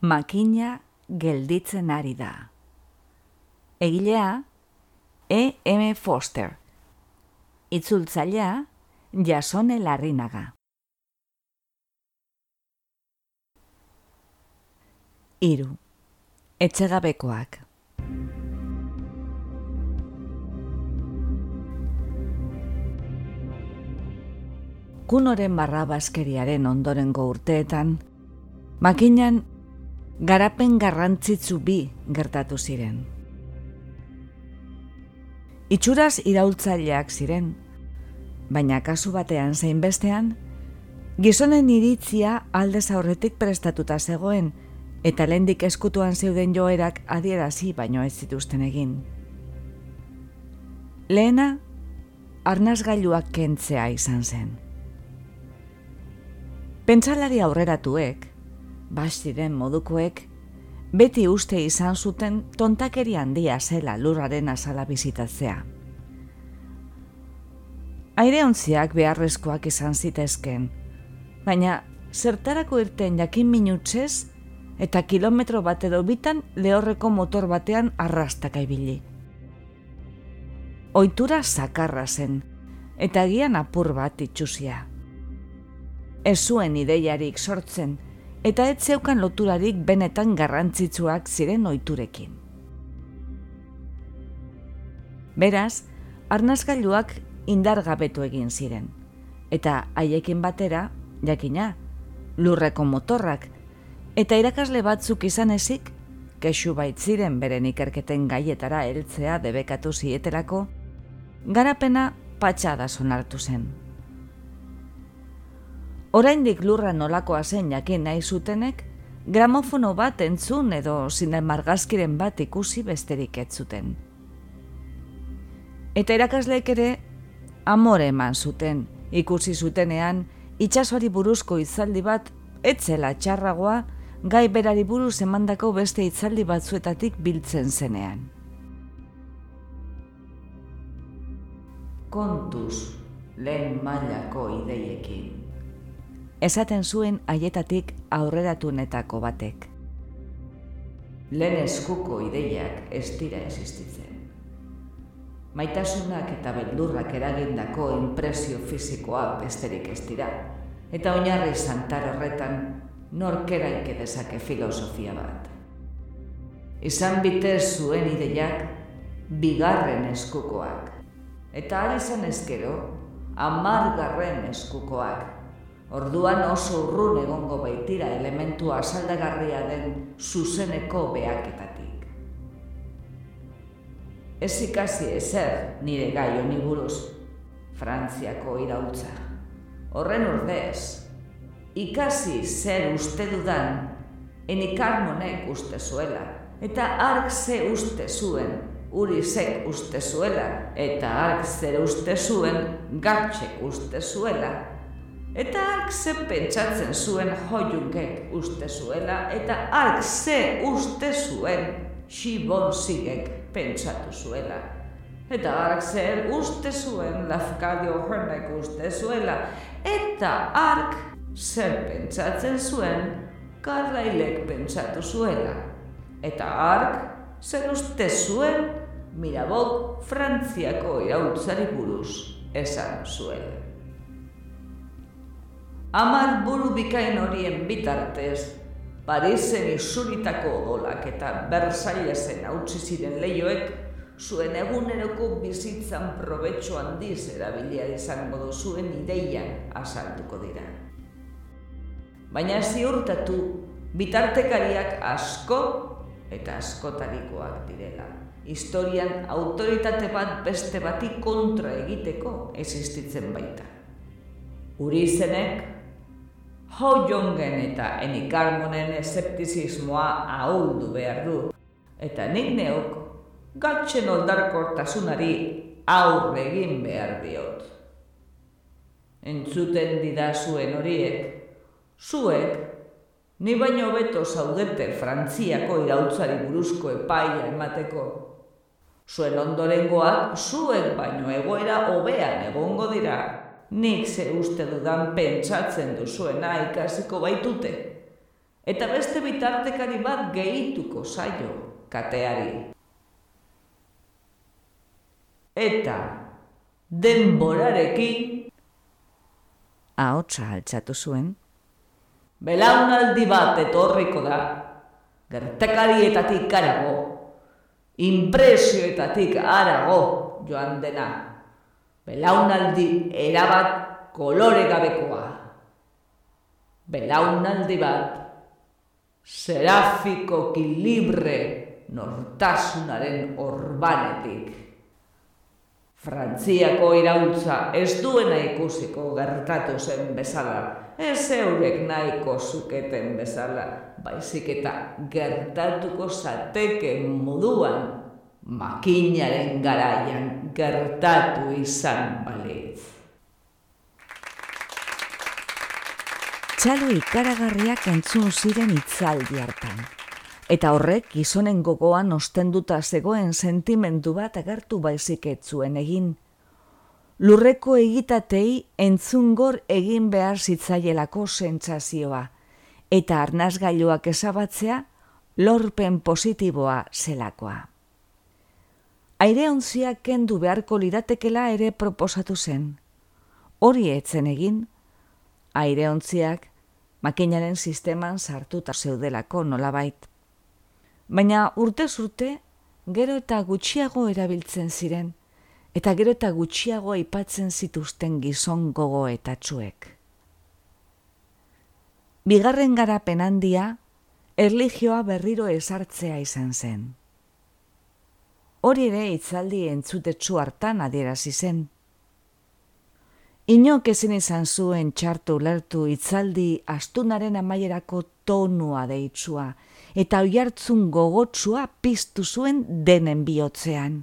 makina gelditzen ari da. Egilea, E. M. Foster. Itzultzailea, jasone larrinaga. Iru. Etxegabekoak. Kunoren barra baskeriaren ondorengo urteetan, makinan garapen garrantzitsu bi gertatu ziren. Itxuraz iraultzaileak ziren, baina kasu batean zein bestean, gizonen iritzia aldez aurretik prestatuta zegoen, eta lendik eskutuan zeuden joerak adierazi baino ez zituzten egin. Lehena, arnazgailuak kentzea izan zen. Pentsalari aurreratuek, bastiren modukoek, beti uste izan zuten tontakeri handia zela lurraren azala bizitatzea. Aire ontziak beharrezkoak izan zitezken, baina zertarako irten jakin minutzez eta kilometro bat edo bitan lehorreko motor batean arrastaka ibili. Oitura sakarra zen, eta gian apur bat itxusia. Ez zuen ideiarik sortzen, eta ez zeukan loturarik benetan garrantzitsuak ziren oiturekin. Beraz, arnazgailuak indargabetu egin ziren, eta haiekin batera, jakina, lurreko motorrak, eta irakasle batzuk izan ezik, kexu baitziren beren ikerketen gaietara heltzea debekatu zietelako, garapena patxada sonartu zen. Oraindik lurra nolakoa zen jakin nahi zutenek, gramofono bat entzun edo zinemargazkiren bat ikusi besterik ez zuten. Eta erakasleek ere amore eman zuten, ikusi zutenean itsasoari buruzko itzaldi bat etzela txarragoa gai berari buruz emandako beste itzaldi batzuetatik biltzen zenean. Kontuz, lehen mailako ideiekin esaten zuen haietatik aurreratunetako batek. Lehen eskuko ideiak ez dira existitzen. Maitasunak eta beldurrak eragindako impresio fizikoa besterik ez dira, eta oinarri santar horretan norkeraik dezake filosofia bat. Izan bitez zuen ideiak bigarren eskukoak, eta ari izan ezkero, amargarren eskukoak, Orduan oso urrun egongo baitira elementu asaldagarria den zuzeneko beaketatik. Ez ikasi ezer nire gai honi buruz, Frantziako irautza. Horren urdez, ikasi zer uste dudan, enikarmonek uste zuela, eta ark ze uste zuen, uri zek uste zuela, eta ark zer uste zuen, gatxek uste zuela, Eta ark ze pentsatzen zuen hoiunkek uste zuela, eta ark ze uste zuen xibon zigek pentsatu zuela. Eta ark zer uste zuen lafkadio hornek uste zuela, eta ark zer pentsatzen zuen karrailek pentsatu zuela. Eta ark zer uste zuen mirabok frantziako irautzari buruz esan zuela. Amar buru bikain horien bitartez, Parisen isuritako odolak eta Bersailesen hautsi ziren lehioek, zuen eguneroko bizitzan probetxo handiz erabilia izango du zuen ideian asaltuko dira. Baina ziurtatu, bitartekariak asko eta askotarikoak direla. Historian autoritate bat beste bati kontra egiteko existitzen baita. Uri izenek, Ho jongen eta enikarmonen eseptizismoa ahuldu behar du. Eta nik neok, gatsen oldarkortasunari aurre egin behar diot. Entzuten didazuen horiek, zuek, ni baino beto zaudete Frantziako irautzari buruzko epaia emateko. Zuen ondorengoak, zuek baino egoera hobean egongo dira nik ze uste dudan pentsatzen duzuena ikasiko baitute. eta beste bitartekari bat gehituko zaio kateari. Eta denborarekin ahotsa altzatu zuen. Belaunaldi bat etorriko da, gertakarietatik arago, impresioetatik arago joan dena. Belaunaldi erabat kolore gabekoa. Belaunaldi bat serafiko libre nortasunaren orbanetik. Frantziako irautza ez duena ikusiko gertatu zen bezala, ez eurek nahiko zuketen bezala, baizik eta gertatuko zateke moduan makinaren garaian gertatu izan balitz. Txalo ikaragarriak entzun ziren itzaldi hartan eta horrek gizonen gogoan ostenduta zegoen sentimendu bat agertu baizik etzuen egin. Lurreko egitatei entzungor egin behar zitzaielako sentsazioa, eta arnazgailuak esabatzea lorpen positiboa zelakoa. Aire ontziak kendu beharko lidatekela ere proposatu zen. Hori etzen egin, aire ontziak makinaren sisteman sartuta zeudelako nolabait baina urte zurte gero eta gutxiago erabiltzen ziren, eta gero eta gutxiago aipatzen zituzten gizon gogo eta txuek. Bigarren garapen handia, erligioa berriro esartzea izan zen. Hori ere itzaldi entzutetsu hartan adierazi zen. Inok ezin izan zuen txartu lertu itzaldi astunaren amaierako tonua deitzua, eta oiartzun gogotsua piztu zuen denen bihotzean.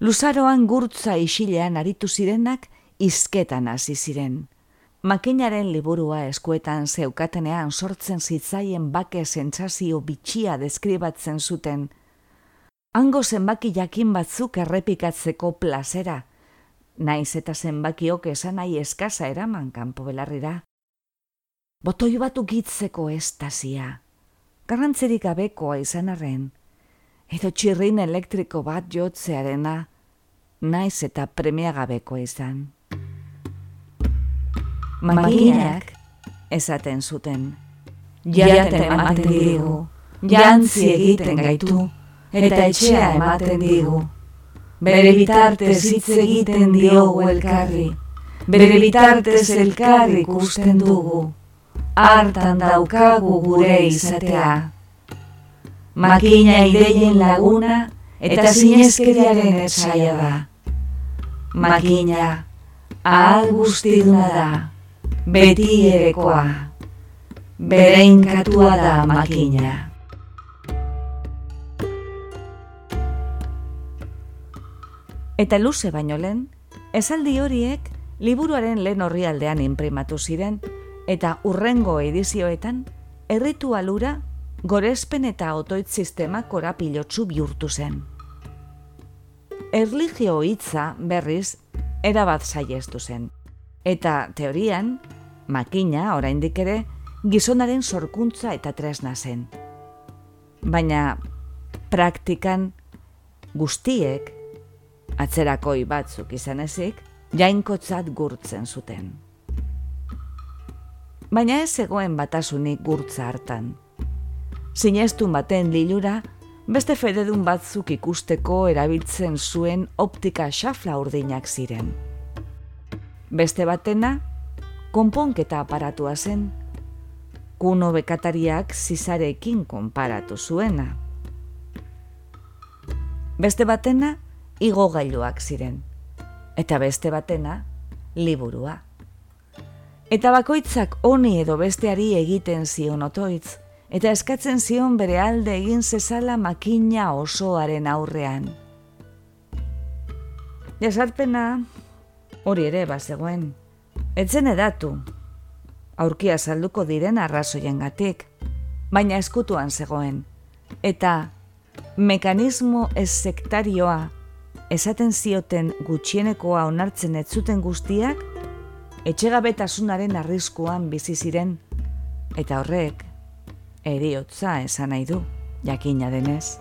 Luzaroan gurtza isilean aritu zirenak izketan hasi ziren. Makinaren liburua eskuetan zeukatenean sortzen zitzaien bake sentsazio bitxia deskribatzen zuten. Hango zenbaki jakin batzuk errepikatzeko plazera, naiz eta zenbakiok esan nahi eskasa eraman kanpo belarrira. Botoi bat ukitzeko estasia. Garrantzerik gabekoa izan arren, edo txirrin elektriko bat jotzearena, naiz eta premia gabekoa izan. Maginak esaten zuten, jaten ematen digu, jantzi egiten gaitu, eta etxea ematen digu. Bere bitartez hitz egiten diogu elkarri, bere bitartez elkarri ikusten dugu hartan daukagu gure izatea. Makina ideien laguna eta zinezkeriaren etzaia da. Makina, ahal guztiduna da, beti erekoa, berein katua da makina. Eta luze baino lehen, esaldi horiek liburuaren lehen horri aldean imprimatu ziren, eta urrengo edizioetan, erritualura gorespen eta otoit sistema korapilotsu bihurtu zen. Erligio hitza berriz erabat saiestu zen. Eta teorian, makina oraindik ere gizonaren sorkuntza eta tresna zen. Baina praktikan guztiek atzerakoi batzuk izan ezik, jainkotzat gurtzen zuten baina ez zegoen batasunik gurtza hartan. Zinestun baten lilura, beste fededun batzuk ikusteko erabiltzen zuen optika xafla urdinak ziren. Beste batena, konponketa aparatua zen, kuno bekatariak zizarekin konparatu zuena. Beste batena, igogailuak ziren, eta beste batena, liburua. Eta bakoitzak honi edo besteari egiten zion otoitz, eta eskatzen zion bere alde egin zezala makina osoaren aurrean. Jasarpena hori ere bazegoen, etzen edatu, aurkia salduko diren arrazoien gatik, baina eskutuan zegoen, eta mekanismo ez sektarioa esaten zioten gutxienekoa onartzen ez zuten guztiak, etxegabetasunaren arriskuan bizi ziren eta horrek eriotza esan nahi du, jakina denez.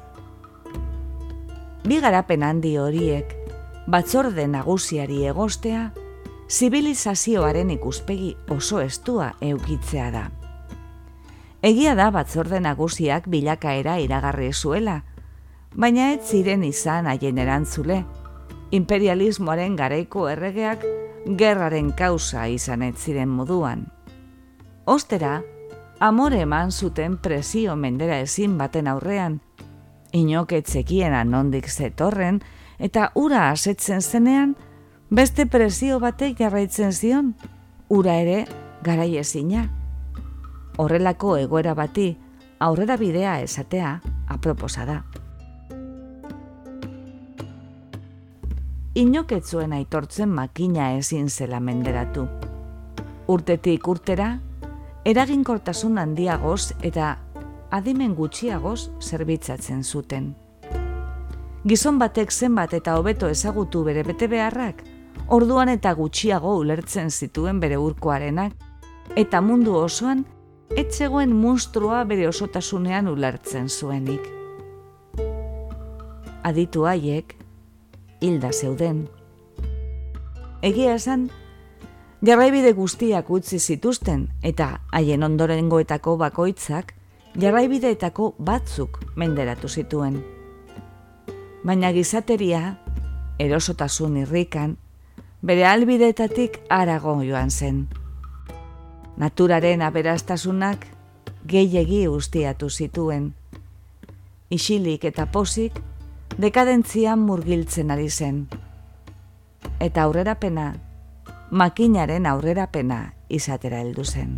Bi garapen handi horiek, batzorde nagusiari egostea, zibilizazioaren ikuspegi oso estua eukitzea da. Egia da batzorde nagusiak bilakaera iragarri zuela, baina ez ziren izan haien erantzule, imperialismoaren garaiko erregeak gerraren kausa izan ez ziren moduan. Ostera, amore eman zuten presio mendera ezin baten aurrean, inoketzekien anondik zetorren, eta ura asetzen zenean, beste presio batek jarraitzen zion, ura ere garai ezina. Horrelako egoera bati aurrera bidea esatea aproposa da. Inoketzuen aitortzen makina ezin zela menderatu. Urtetik urtera, eraginkortasun handiagoz eta adimen gutxiagoz zerbitzatzen zuten. Gizon batek zenbat eta hobeto ezagutu bere bete beharrak, orduan eta gutxiago ulertzen zituen bere urkoarenak, eta mundu osoan, etzegoen monstrua bere osotasunean ulertzen zuenik. Aditu haiek, hilda zeuden. Egia esan, jarraibide guztiak utzi zituzten eta haien ondorengoetako bakoitzak jarraibideetako batzuk menderatu zituen. Baina gizateria, erosotasun irrikan, bere albideetatik arago joan zen. Naturaren aberastasunak gehiegi ustiatu zituen. Isilik eta posik dekadentzian murgiltzen ari zen. Eta aurrerapena makinaren aurrerapena izatera heldu zen.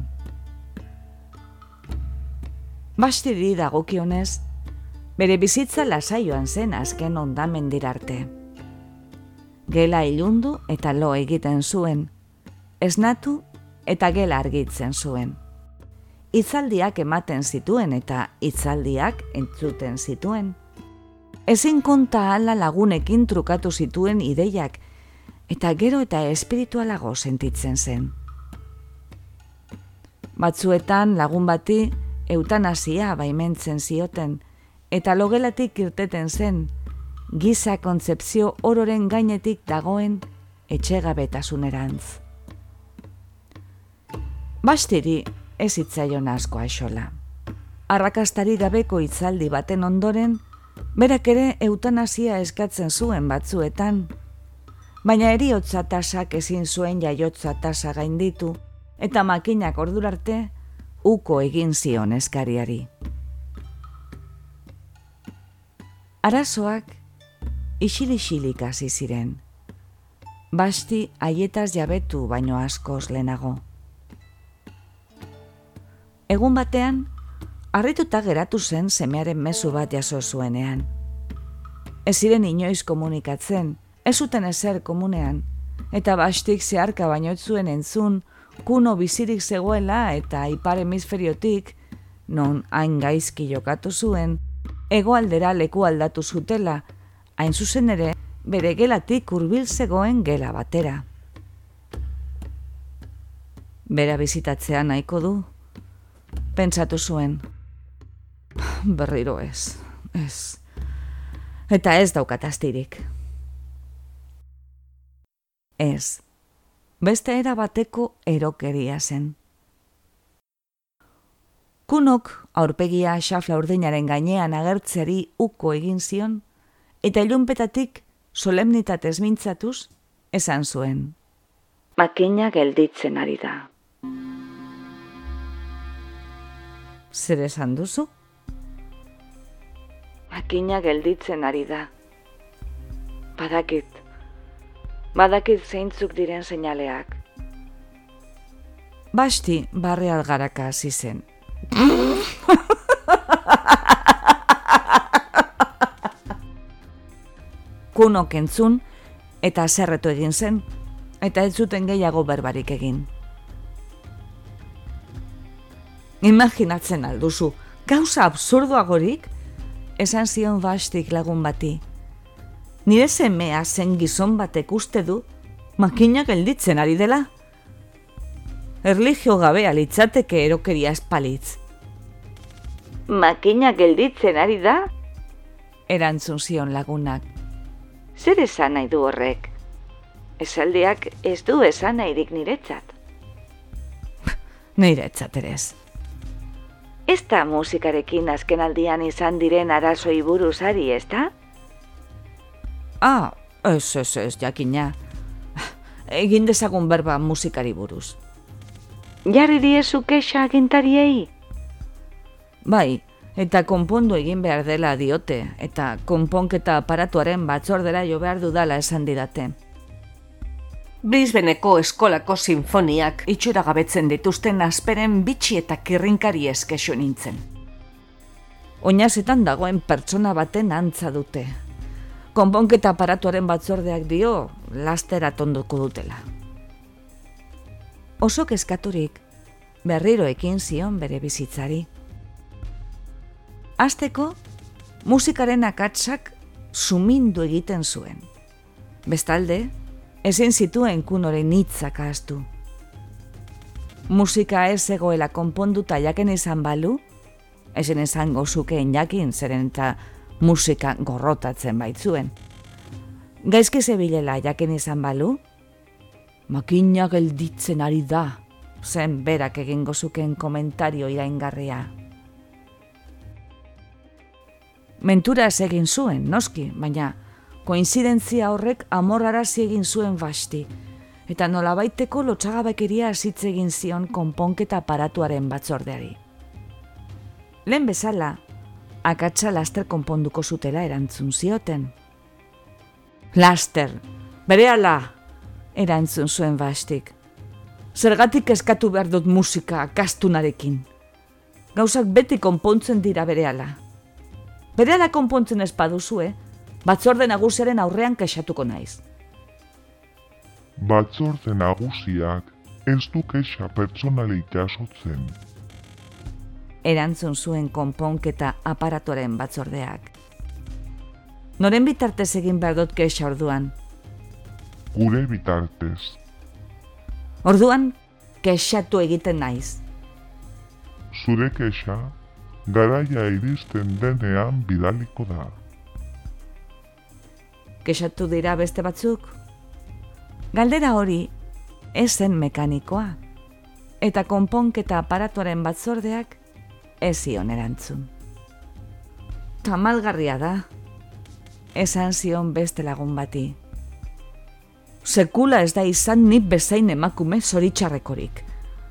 Bastiri dagokionez, bere bizitza lasaioan zen azken ondamen dirarte. Gela ilundu eta lo egiten zuen, esnatu eta gela argitzen zuen. Itzaldiak ematen zituen eta itzaldiak entzuten zituen. Ezin konta ala lagunekin trukatu zituen ideiak eta gero eta espiritualago sentitzen zen. Batzuetan lagun bati eutanasia baimentzen zioten eta logelatik irteten zen giza kontzepzio ororen gainetik dagoen etxegabetasunerantz. Bastiri ez itzaion asko aixola. Arrakastari gabeko itzaldi baten ondoren, berak ere eutanasia eskatzen zuen batzuetan, baina eriotza tasak ezin zuen jaiotza tasa gainditu, eta makinak ordurarte uko egin zion eskariari. Arazoak isili-isilik hasi ziren. Basti haietaz jabetu baino askoz lehenago. Egun batean, harrituta geratu zen semearen mezu bat jaso zuenean. Ez ziren inoiz komunikatzen, ez zuten ezer komunean, eta bastik zeharka baino zuen entzun, kuno bizirik zegoela eta ipar hemisferiotik, non hain gaizki jokatu zuen, egoaldera leku aldatu zutela, hain zuzen ere, bere gelatik hurbil zegoen gela batera. Bera bizitatzea nahiko du, pentsatu zuen. Berriro ez, ez. Eta ez daukatastirik ez. Beste era bateko erokeria zen. Kunok aurpegia xafla urdinaren gainean agertzeri uko egin zion, eta ilunpetatik solemnitatez mintzatuz esan zuen. Makina gelditzen ari da. Zer esan duzu? Makina gelditzen ari da. Badakit, badakit zeintzuk diren seinaleak. Basti barre algaraka hasi zen. Kuno kentzun eta zerretu egin zen, eta ez zuten gehiago berbarik egin. Imaginatzen alduzu, gauza absurduagorik, esan zion bastik lagun bati. Nire semea zen gizon batek uste du, makinak gelditzen ari dela. Erligio gabea litzateke erokeria espalitz. makina gelditzen ari da? Erantzun zion lagunak. Zer esan nahi du horrek? Esaldiak ez du esan nahirik niretzat. niretzat ere ez. Ez da musikarekin azken aldian izan diren arazoi buruzari, ez da? Ah, ez, ez, ez, jakina. Egin dezagun berba musikari buruz. Jarri diezu kexa agintariei? Bai, eta konpondu egin behar dela diote, eta konponketa aparatuaren batzordera jo behar dudala esan didate. Brisbeneko eskolako sinfoniak itxura gabetzen dituzten asperen bitxi eta kirrinkari eskexo nintzen. Oinazetan dagoen pertsona baten antza dute. Konponketa aparatuaren batzordeak dio, lastera tonduko dutela. Oso kezkaturik, berriro ekin zion bere bizitzari. Azteko, musikaren akatsak sumindu egiten zuen. Bestalde, ezin zituen kunoren hitzak ahaztu. Musika ez egoela konponduta jaken izan balu, ezen esango zukeen jakin zeren eta musika gorrotatzen baitzuen. Gaizki zebilela jaken izan balu, makina gelditzen ari da, zen berak egingo zuken komentario iraingarria. Mentura egin zuen, noski, baina koinzidentzia horrek amorrarazi egin zuen basti, eta nolabaiteko lotxagabekeria azitze egin zion konponketa aparatuaren batzordeari. Lehen bezala, akatsa laster konponduko zutela erantzun zioten. Laster, bere ala, erantzun zuen bastik. Zergatik eskatu behar dut musika kastunarekin. Gauzak beti konpontzen dira bere ala. Bere ala konpontzen ez baduzue, batzorde nagusiaren aurrean kexatuko naiz. Batzorde nagusiak ez du kexa pertsonalik jasotzen. Erantzun zuen konponketa aparatuaren batzordeak. Noren bitartez egin behar dut kexa orduan? Gure bitartez. Orduan, kexatu egiten naiz. Zure kexa garaia iristen denean bidaliko da. Kexatu dira beste batzuk? Galdera hori, ez zen mekanikoa, eta konponketa aparatuaren batzordeak ez zion erantzun. Tamalgarria da, esan zion beste lagun bati. Sekula ez da izan nip bezain emakume zoritxarrekorik.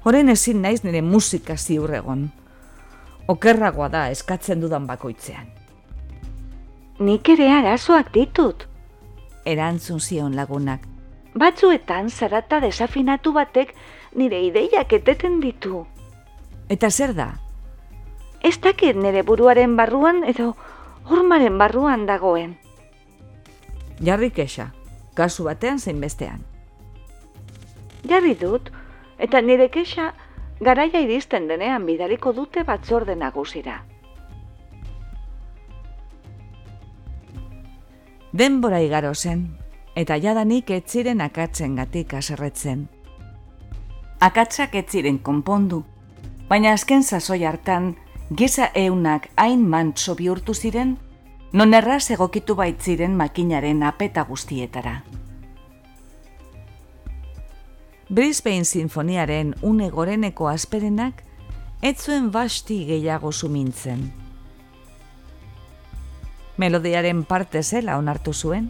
Horen ezin naiz nire musika ziurregon okerragoa da eskatzen dudan bakoitzean. Nik ere arazoak ditut. Erantzun zion lagunak. Batzuetan zarata desafinatu batek nire ideiak eteten ditu. Eta zer da? Ez dakit nire buruaren barruan edo hormaren barruan dagoen. Jarri kexa, kasu batean zein bestean. Jarri dut, eta nire kexa garaia iristen denean bidaliko dute batzorde nagusira. Denbora igaro zen, eta jadanik etziren akatzen gatik aserretzen. Akatzak etziren konpondu, baina azken sasoi hartan, giza eunak hain mantso bihurtu ziren, non erraz egokitu baitziren makinaren apeta guztietara. Brisbane Sinfoniaren une goreneko asperenak ez zuen basti gehiago sumintzen. Melodiaren parte zela onartu zuen.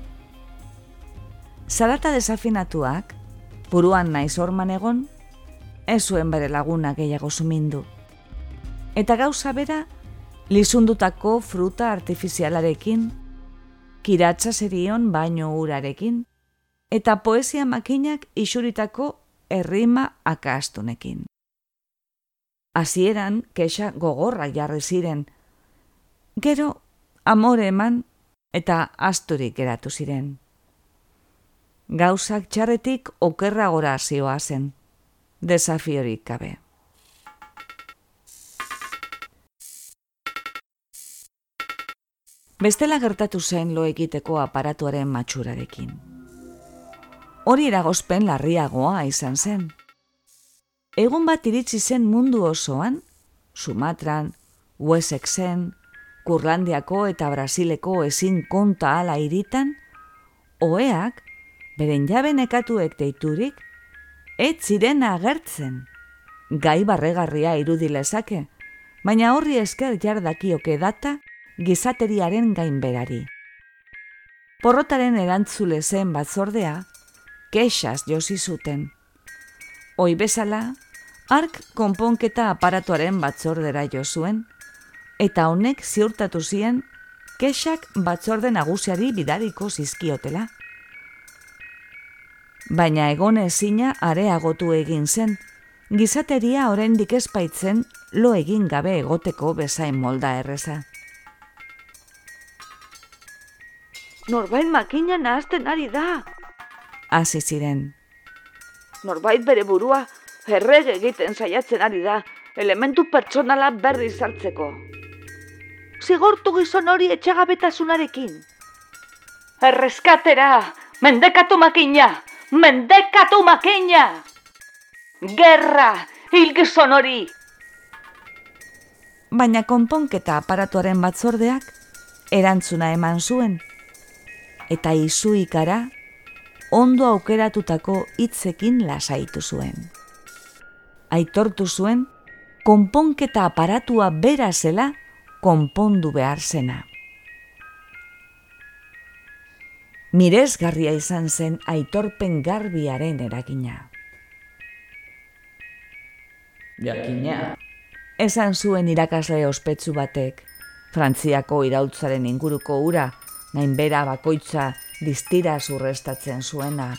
Zarata desafinatuak, buruan naiz orman egon, ez zuen bere laguna gehiago sumindu. Eta gauza bera, lizundutako fruta artifizialarekin, kiratza zerion baino urarekin, eta poesia makinak isuritako errima akastunekin. Hasieran kexa gogorra jarri ziren. Gero amore eman eta asturik geratu ziren. Gauzak txarretik okerra gora zioa zen. Desafiorik gabe. Bestela gertatu zen lo egiteko aparatuaren matxurarekin hori eragozpen larriagoa izan zen. Egun bat iritsi zen mundu osoan, Sumatran, Wessexen, Kurlandiako eta Brasileko ezin konta ala iritan, oeak, beren jabe nekatuek deiturik, ez ziren agertzen. Gai barregarria irudilezake, baina horri esker jardakioke data gizateriaren gainberari. Porrotaren erantzule zen batzordea, kexas josi zuten. Hoi bezala, ark konponketa aparatuaren batzordera jo zuen, eta honek ziurtatu zien kexak batzorde nagusiari bidariko zizkiotela. Baina egon ezina areagotu egin zen, gizateria oraindik ezpaitzen lo egin gabe egoteko bezain molda erreza. Norbait makina nahazten ari da. Hasi ziren. Norbait bere burua errege egiten saiatzen ari da, elementu pertsonala berri zartzeko. Zigortu gizon hori etxagabetasunarekin. Erreskatera! Mendekatu makina! Mendekatu makina! Gerra! Hil gizon hori! Baina konponketa aparatuaren batzordeak erantzuna eman zuen eta izu ikara ondo aukeratutako hitzekin lasaitu zuen. Aitortu zuen, konponketa aparatua bera zela konpondu behar zena. Mirezgarria izan zen aitorpen garbiaren eragina. Jakina. Esan zuen irakasle ospetsu batek, Frantziako irautzaren inguruko ura gainbera bakoitza distira zurrestatzen zuena.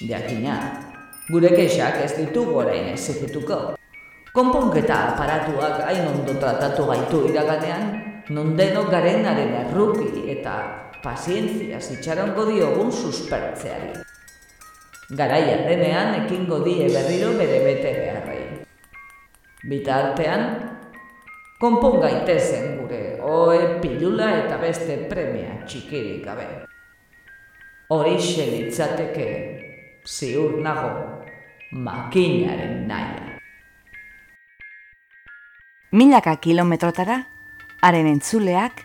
Jakina, gure kexak ez ditugu orain ezikutuko. Konponketa aparatuak hain ondo tratatu gaitu iraganean, non denok garenaren erruki eta pazientzia zitxarongo diogun suspertzeari. Garaia denean ekingo die berriro bere bete beharrei. Bitartean, konpon gaitezen gure oe pilula eta beste premia txikirik gabe. Horixe litzateke ziur nago makinaren naia. Milaka kilometrotara, haren entzuleak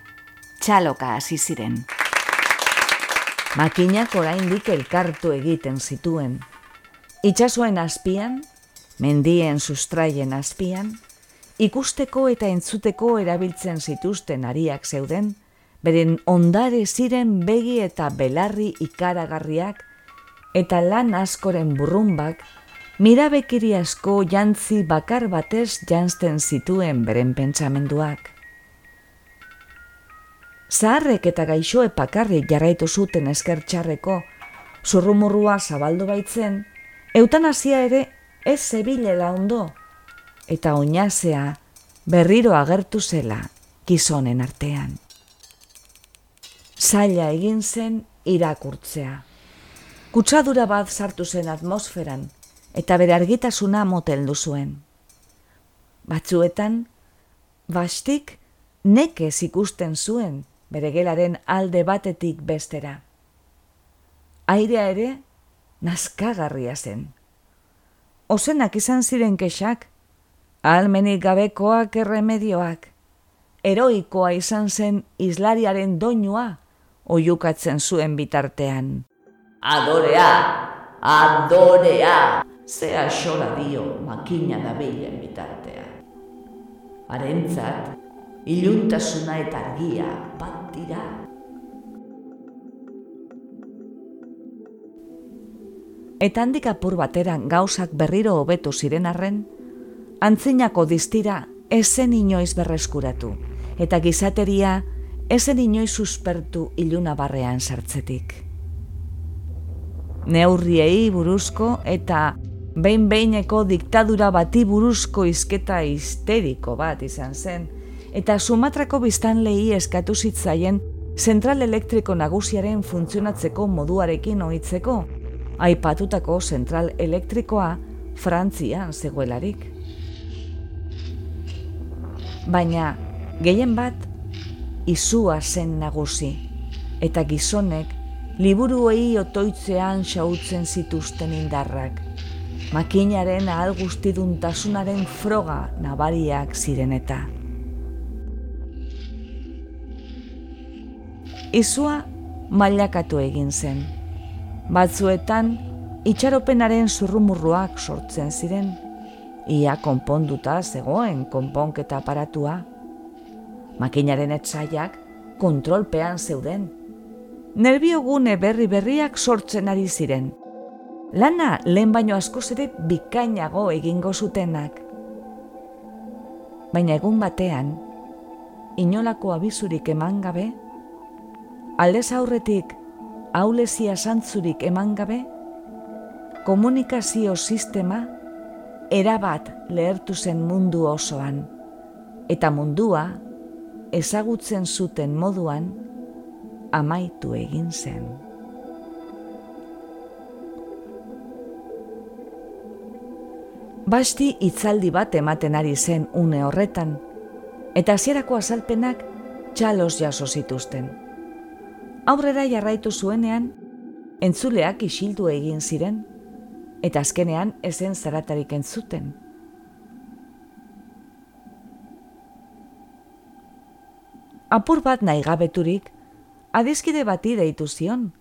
txaloka hasi ziren. Makinak oraindik elkartu egiten zituen. Itxasuen azpian, mendien sustraien azpian, ikusteko eta entzuteko erabiltzen zituzten ariak zeuden, beren ondare ziren begi eta belarri ikaragarriak, eta lan askoren burrumbak, mirabekiri asko jantzi bakar batez jantzten zituen beren pentsamenduak. Zaharrek eta gaixoe pakarrik jarraitu zuten eskertxarreko, zurrumurrua zabaldu baitzen, eutanasia ere ez zebilela ondo, eta oinazea berriro agertu zela gizonen artean. Zaila egin zen irakurtzea. Kutsadura bat sartu zen atmosferan eta bere argitasuna moteldu zuen. Batzuetan, bastik nekez ikusten zuen bere gelaren alde batetik bestera. Airea ere, nazkagarria zen. Ozenak izan ziren kexak, almenik gabekoak erremedioak. Eroikoa izan zen islariaren doinua, oiukatzen zuen bitartean. Adorea! Adorea! Zea xola dio makina da bilen bitartea. Arentzat, iluntasuna eta argia bat dira. Eta handik apur bateran gauzak berriro hobetu ziren arren, antzinako distira esen inoiz berreskuratu, eta gizateria esen inoiz suspertu iluna barrean sartzetik. Neurriei buruzko eta behin-behineko diktadura bati buruzko izketa histeriko bat izan zen, eta Sumatrako biztanlei eskatu zitzaien zentral elektriko nagusiaren funtzionatzeko moduarekin ohitzeko, aipatutako zentral elektrikoa Frantzian zegoelarik. Baina gehien bat izua zen nagusi eta gizonek liburuei otoitzean xautzen zituzten indarrak makinaren ahal guztiduntasunaren froga nabariak ziren eta. Izua mailakatu egin zen. Batzuetan, itxaropenaren zurrumurruak sortzen ziren, ia konponduta zegoen konponketa aparatua. Makinaren etzaiak kontrolpean zeuden. Nerbiogune berri berriak sortzen ari ziren, Lana lehen baino askoz ere bikainago egingo zutenak. Baina egun batean, inolako abizurik eman gabe, aldez aurretik aulezia santzurik eman gabe, komunikazio sistema erabat lehertu zen mundu osoan, eta mundua ezagutzen zuten moduan amaitu egin zen. Basti itzaldi bat ematen ari zen une horretan, eta hasierako azalpenak txalos jaso zituzten. Aurrera jarraitu zuenean, entzuleak isildu egin ziren, eta azkenean ezen zaratarik entzuten. Apur bat nahi gabeturik, adizkide bati deitu zion,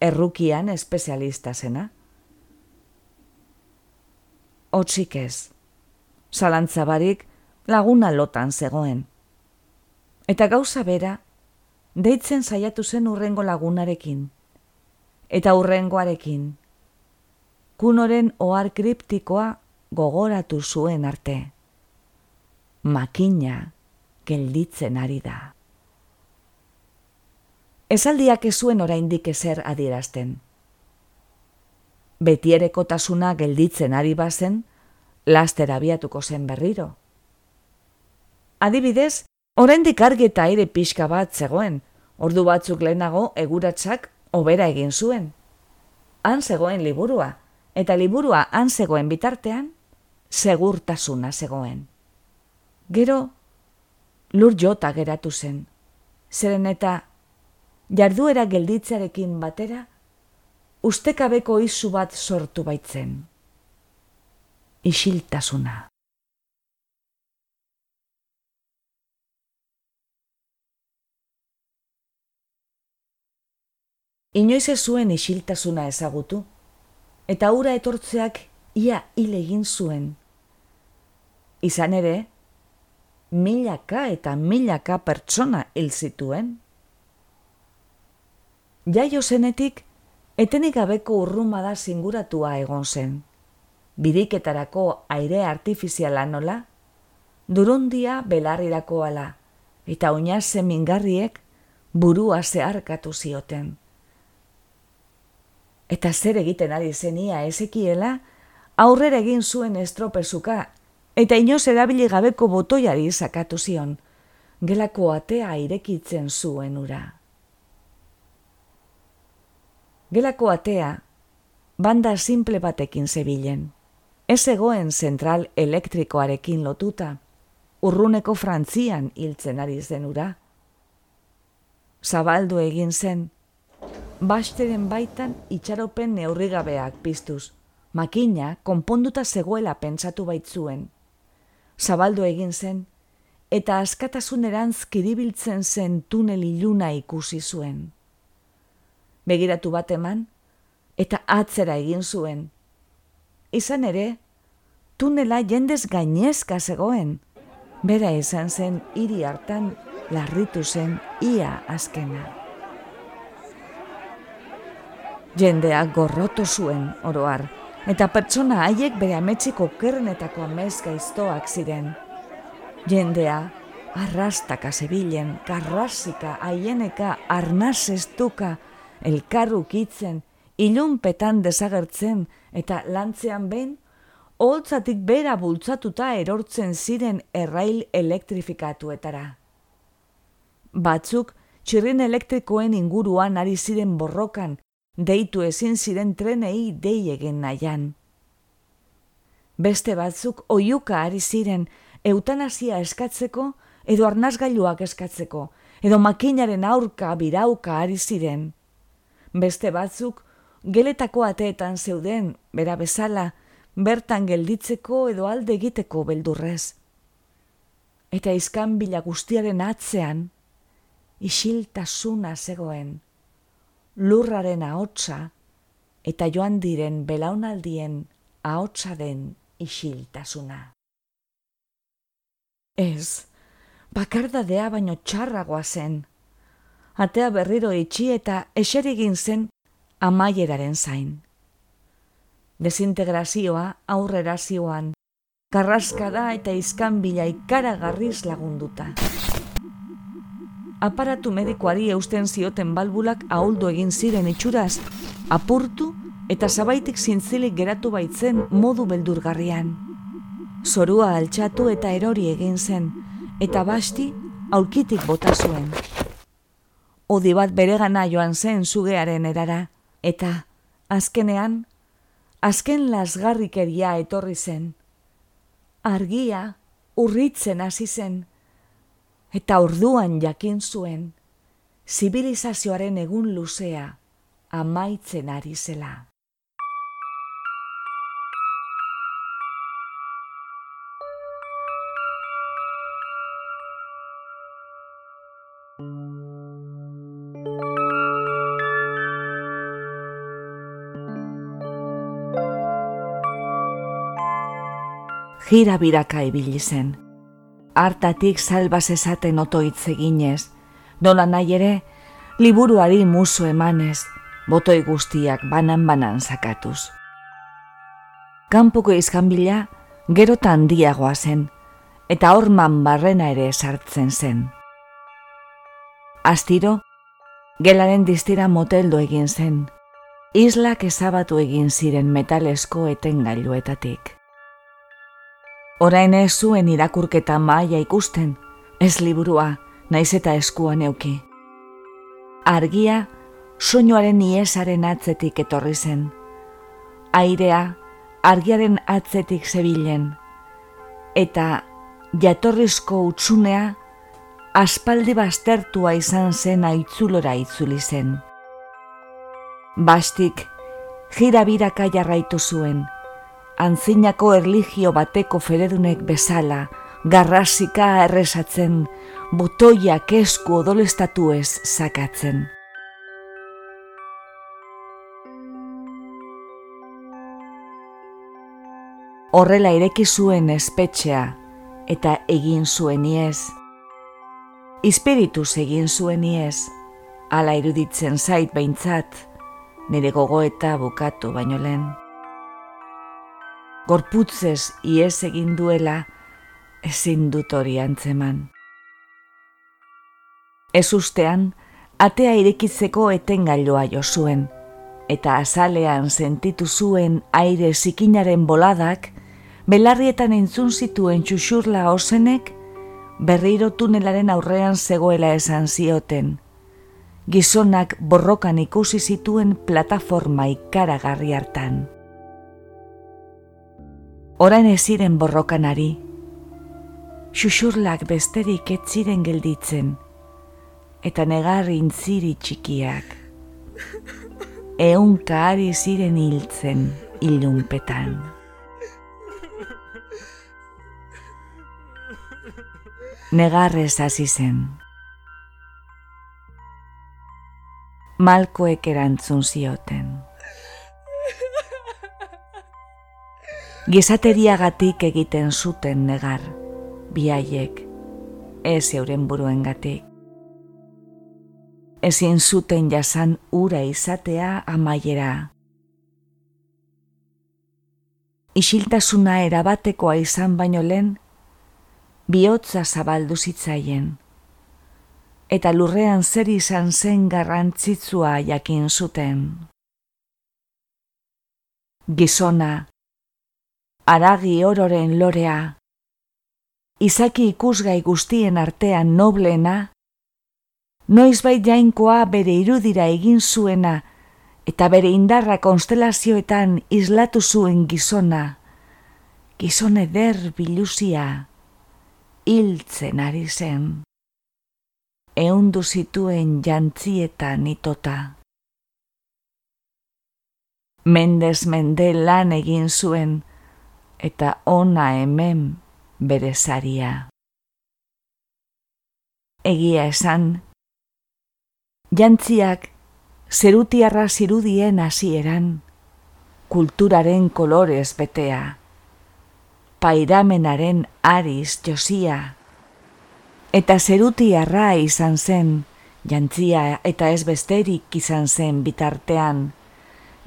errukian espezialista zena otxik ez. Zalantzabarik laguna lotan zegoen. Eta gauza bera, deitzen saiatu zen urrengo lagunarekin. Eta urrengoarekin. Kunoren ohar kriptikoa gogoratu zuen arte. Makina gelditzen ari da. Esaldiak ez zuen oraindik ezer adierazten betierekotasuna gelditzen ari bazen, laster abiatuko zen berriro. Adibidez, oraindik argi eta aire pixka bat zegoen, ordu batzuk lehenago eguratzak obera egin zuen. Han zegoen liburua, eta liburua han zegoen bitartean, segurtasuna zegoen. Gero, lur jota geratu zen, zeren eta jarduera gelditzarekin batera, ustekabeko izu bat sortu baitzen. Isiltasuna. Inoiz ez zuen isiltasuna ezagutu, eta ura etortzeak ia hile egin zuen. Izan ere, milaka eta milaka pertsona hil zituen. Jaio zenetik, Etenik gabeko urruma da singuratua egon zen. Biriketarako aire artifiziala nola, durundia belarrirako ala, eta oinaz mingarriek burua zeharkatu zioten. Eta zer egiten ari zenia ezekiela, aurrera egin zuen estropezuka, eta inoz erabili gabeko botoiari zakatu zion, gelako atea irekitzen zuen ura. Gelako atea, banda simple batekin zebilen. Ez egoen zentral elektrikoarekin lotuta, urruneko frantzian hiltzen ari zen ura. Zabaldu egin zen, basteren baitan itxaropen neurrigabeak piztuz, makina konponduta zegoela pentsatu baitzuen. Zabaldu egin zen, eta askatasunerantz kiribiltzen zen tunel iluna ikusi zuen begiratu bat eman, eta atzera egin zuen. Izan ere, tunela jendez gainezka zegoen, bera izan zen hiri hartan larritu zen ia azkena. Jendeak gorroto zuen oroar, eta pertsona haiek bere ametxiko kernetako amez gaiztoak ziren. Jendea, arrastaka zebilen, karrasika, haieneka, arnaz estuka, elkarrukitzen, ilunpetan desagertzen eta lantzean behin, holtzatik bera bultzatuta erortzen ziren errail elektrifikatuetara. Batzuk, txirrin elektrikoen inguruan ari ziren borrokan, deitu ezin ziren trenei dei egin nahian. Beste batzuk oiuka ari ziren eutanasia eskatzeko edo arnazgailuak eskatzeko, edo makinaren aurka birauka ari ziren beste batzuk geletako ateetan zeuden, bera bezala, bertan gelditzeko edo alde egiteko beldurrez. Eta izkan bila guztiaren atzean, isiltasuna zegoen, lurraren ahotsa eta joan diren belaunaldien ahotsa den isiltasuna. Ez, bakardadea baino txarragoa zen. Atea berriro itxi eta eserigin zen amaieraren zain. Desintegrazioa aurrera zioan, karraskada eta izkan bila ikaragarriz lagunduta. Aparatu medikoari eusten zioten balbulak ahuldu egin ziren itxuraz, apurtu eta zabaitik zintzilik geratu baitzen modu beldurgarrian. Zorua altxatu eta erori egin zen, eta basti aulkitik bota zuen. Odi bat beregana joan zen zugearen erara, eta azkenean, azken lasgarrikeria etorri zen. Argia urritzen hasi zen, eta orduan jakin zuen, zibilizazioaren egun luzea amaitzen ari zela. Gira biraka ibili zen. Artatik salbaz esaten otoitz eginez, nola nahi ere, liburuari musu emanez, botoi guztiak banan-banan sakatuz. Kanpoko izkanbila gero handiagoa zen, eta horman barrena ere sartzen zen. Astiro, gelaren distira moteldo egin zen. Islak ezabatu egin ziren metalesko etengailuetatik. Orain ez zuen irakurketa maia ikusten, ez liburua, naiz eta eskuan neuki. Argia, soinuaren iesaren atzetik etorri zen. Airea, argiaren atzetik zebilen. Eta jatorrizko utsunea, aspaldi baztertua izan zen aitzulora itzuli zen. Bastik, jira biraka jarraitu zuen, antzinako erligio bateko feredunek bezala, garrasika erresatzen, botoiak esku odolestatu ez sakatzen. Horrela ireki zuen espetxea eta egin zuen iez, Ispirituz egin zuen iez, ala iruditzen zait behintzat, nire gogoeta bukatu baino lehen. Gorputzez iez egin duela, ezin dut hori antzeman. Ez ustean, atea irekitzeko etengailoa jo zuen, eta azalean sentitu zuen aire zikinaren boladak, belarrietan entzun zituen txuxurla osenek, berriro tunelaren aurrean zegoela esan zioten. Gizonak borrokan ikusi zituen plataforma ikaragarri hartan. Orain ez ziren borrokan ari. Xuxurlak besterik ez ziren gelditzen, eta negarri intziri txikiak. Eunka ari ziren hiltzen ilunpetan. negarrez hasi zen. Malkoek erantzun zioten. Gizateriagatik egiten zuten negar, biaiek, ez euren buruen gatik. Ezin zuten jasan ura izatea amaiera. Isiltasuna erabatekoa izan baino lehen, bihotza zabaldu zitzaien. Eta lurrean zer izan zen garrantzitzua jakin zuten. Gizona, aragi ororen lorea, izaki ikusgai guztien artean noblena, noizbait jainkoa bere irudira egin zuena, eta bere indarra konstelazioetan islatu zuen gizona, gizone der biluzia. Hiltzen ari zen. Eundu zituen jantzietan itota. Mendez mende lan egin zuen, eta ona hemen bere zaria. Egia esan, Jantziak zerutiarra zirudien hasieran, kulturaren kolorez betea, pairamenaren ariz josia, eta zerutiarra izan zen, jantzia eta ez besterik izan zen bitartean,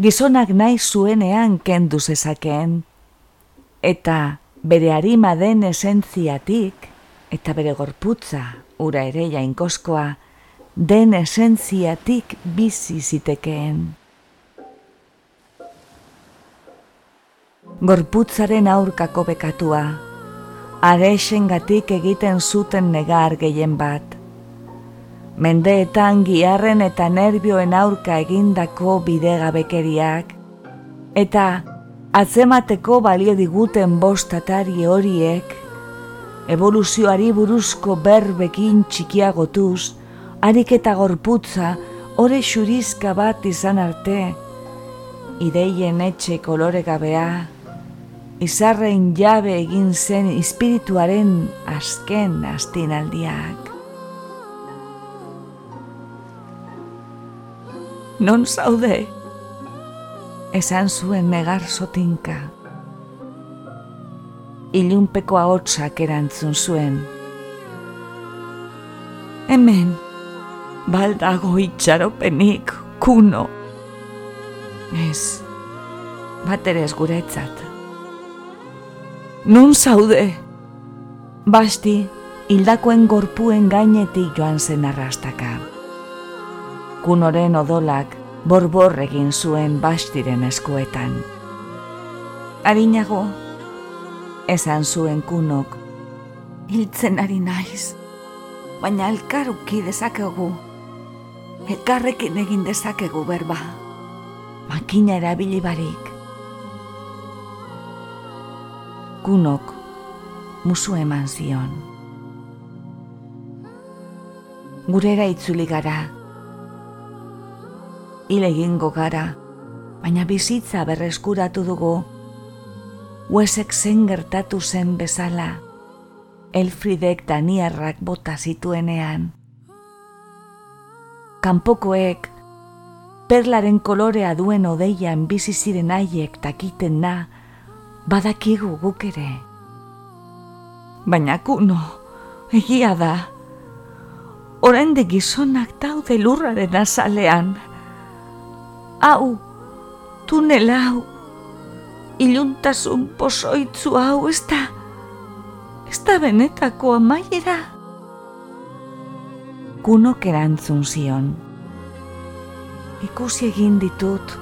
gizonak nahi zuenean kendu zezakeen, eta bere harima den esentziatik, eta bere gorputza, ura ere jainkoskoa, den esentziatik bizi zitekeen. Gorputzaren aurkako bekatua, gatik egiten zuten negar gehien bat. Mendeetan giarren eta nerbioen aurka egindako bidegabekeriak, eta atzemateko balio diguten bostatari horiek, evoluzioari buruzko berbekin txikiagotuz, harik eta gorputza ore xurizka bat izan arte, ideien etxe kolore gabea, izarrein jabe egin zen espirituaren azken astinaldiak. Non zaude, esan zuen negar sotinka. Ilunpeko ahotsak erantzun zuen. Hemen, baldago itxaropenik, kuno. Ez, bat ere ez guretzat. Nun zaude? Basti, hildakoen gorpuen gainetik joan zen arrastaka. Kunoren odolak borbor egin zuen bastiren eskuetan. Arinago, esan zuen kunok, hiltzen ari naiz, baina elkaruki dezakegu elkarrekin egin dezakegu berba. Makina erabili barik. Kunok musu eman zion. Gurera itzuli gara. Ile egingo gara, baina bizitza berreskuratu dugu. Uesek zen gertatu zen bezala. Elfridek daniarrak bota zituenean kanpokoek perlaren kolorea duen odeian bizi ziren haiek takiten na badakigu guk ere baina kuno egia da orain de gizonak daude lurraren azalean hau tunel hau iluntasun pozoitzu hau ez da ez da benetako amaiera kunok erantzun zion. Ikusi egin ditut,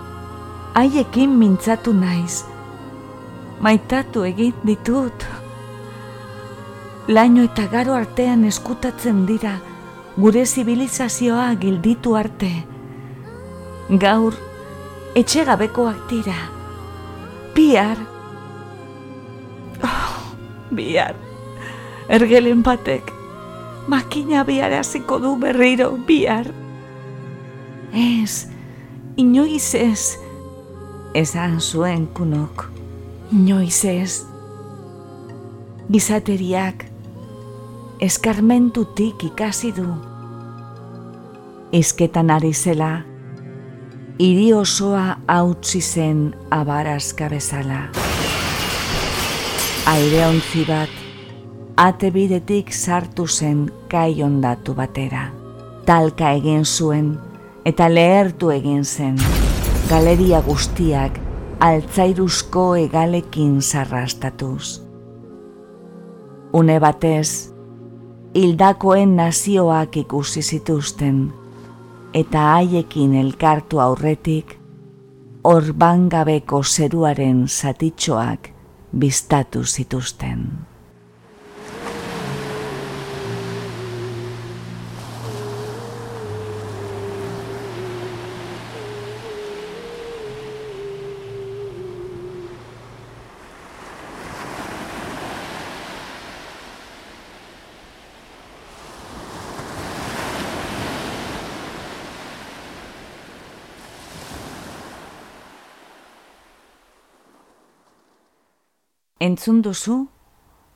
haiekin mintzatu naiz, maitatu egin ditut. Laino eta garo artean eskutatzen dira, gure zibilizazioa gilditu arte. Gaur, etxegabekoak dira. Bihar, oh, bihar, ergelen batek, makina biharaziko du berriro bihar. Ez, inoiz ez, esan zuen kunok, inoiz ez. Gizateriak, eskarmentutik ikasi du. Izketan ari zela, hiri osoa hautsi zen abarazka bezala. Aire ontzi bat, ate bidetik sartu zen kai ondatu batera. Talka egin zuen eta lehertu egin zen. Galeria guztiak altzairuzko egalekin sarrastatuz. Une batez, hildakoen nazioak ikusi zituzten eta haiekin elkartu aurretik, orbangabeko zeruaren zatitxoak biztatu zituzten. Entzun duzu,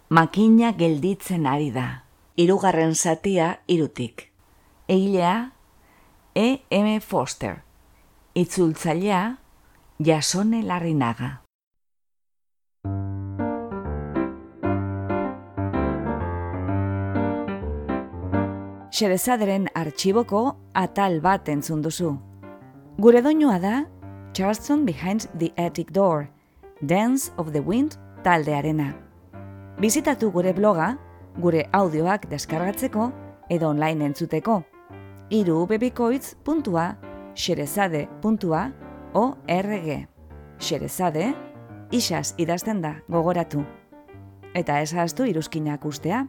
makina gelditzen ari da. Hirugarren zatia irutik. Eilea, E. M. Foster. Itzultzailea, Jasone Larrinaga. Xerezaderen artxiboko atal bat entzun duzu. Gure doinua da Charleston Behind the Attic Door, Dance of the Wind taldearena. Bizitatu gure bloga, gure audioak deskargatzeko edo online entzuteko. irubebikoitz.xerezade.org Xerezade, isaz idazten da gogoratu. Eta ez haztu iruzkinak ustea.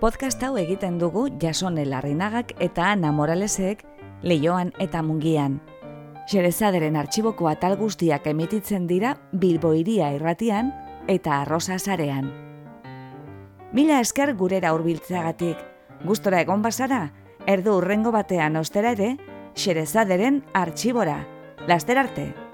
Podcast hau egiten dugu jasone larrinagak eta Ana Moralesek leioan eta mungian. Xerezaderen artxiboko atal guztiak emititzen dira Bilbo iria irratian eta arrosa zarean. Mila esker gurera hurbiltzeagatik, gustora egon bazara, erdu urrengo batean ostera ere, xerezaderen artxibora. Laster arte!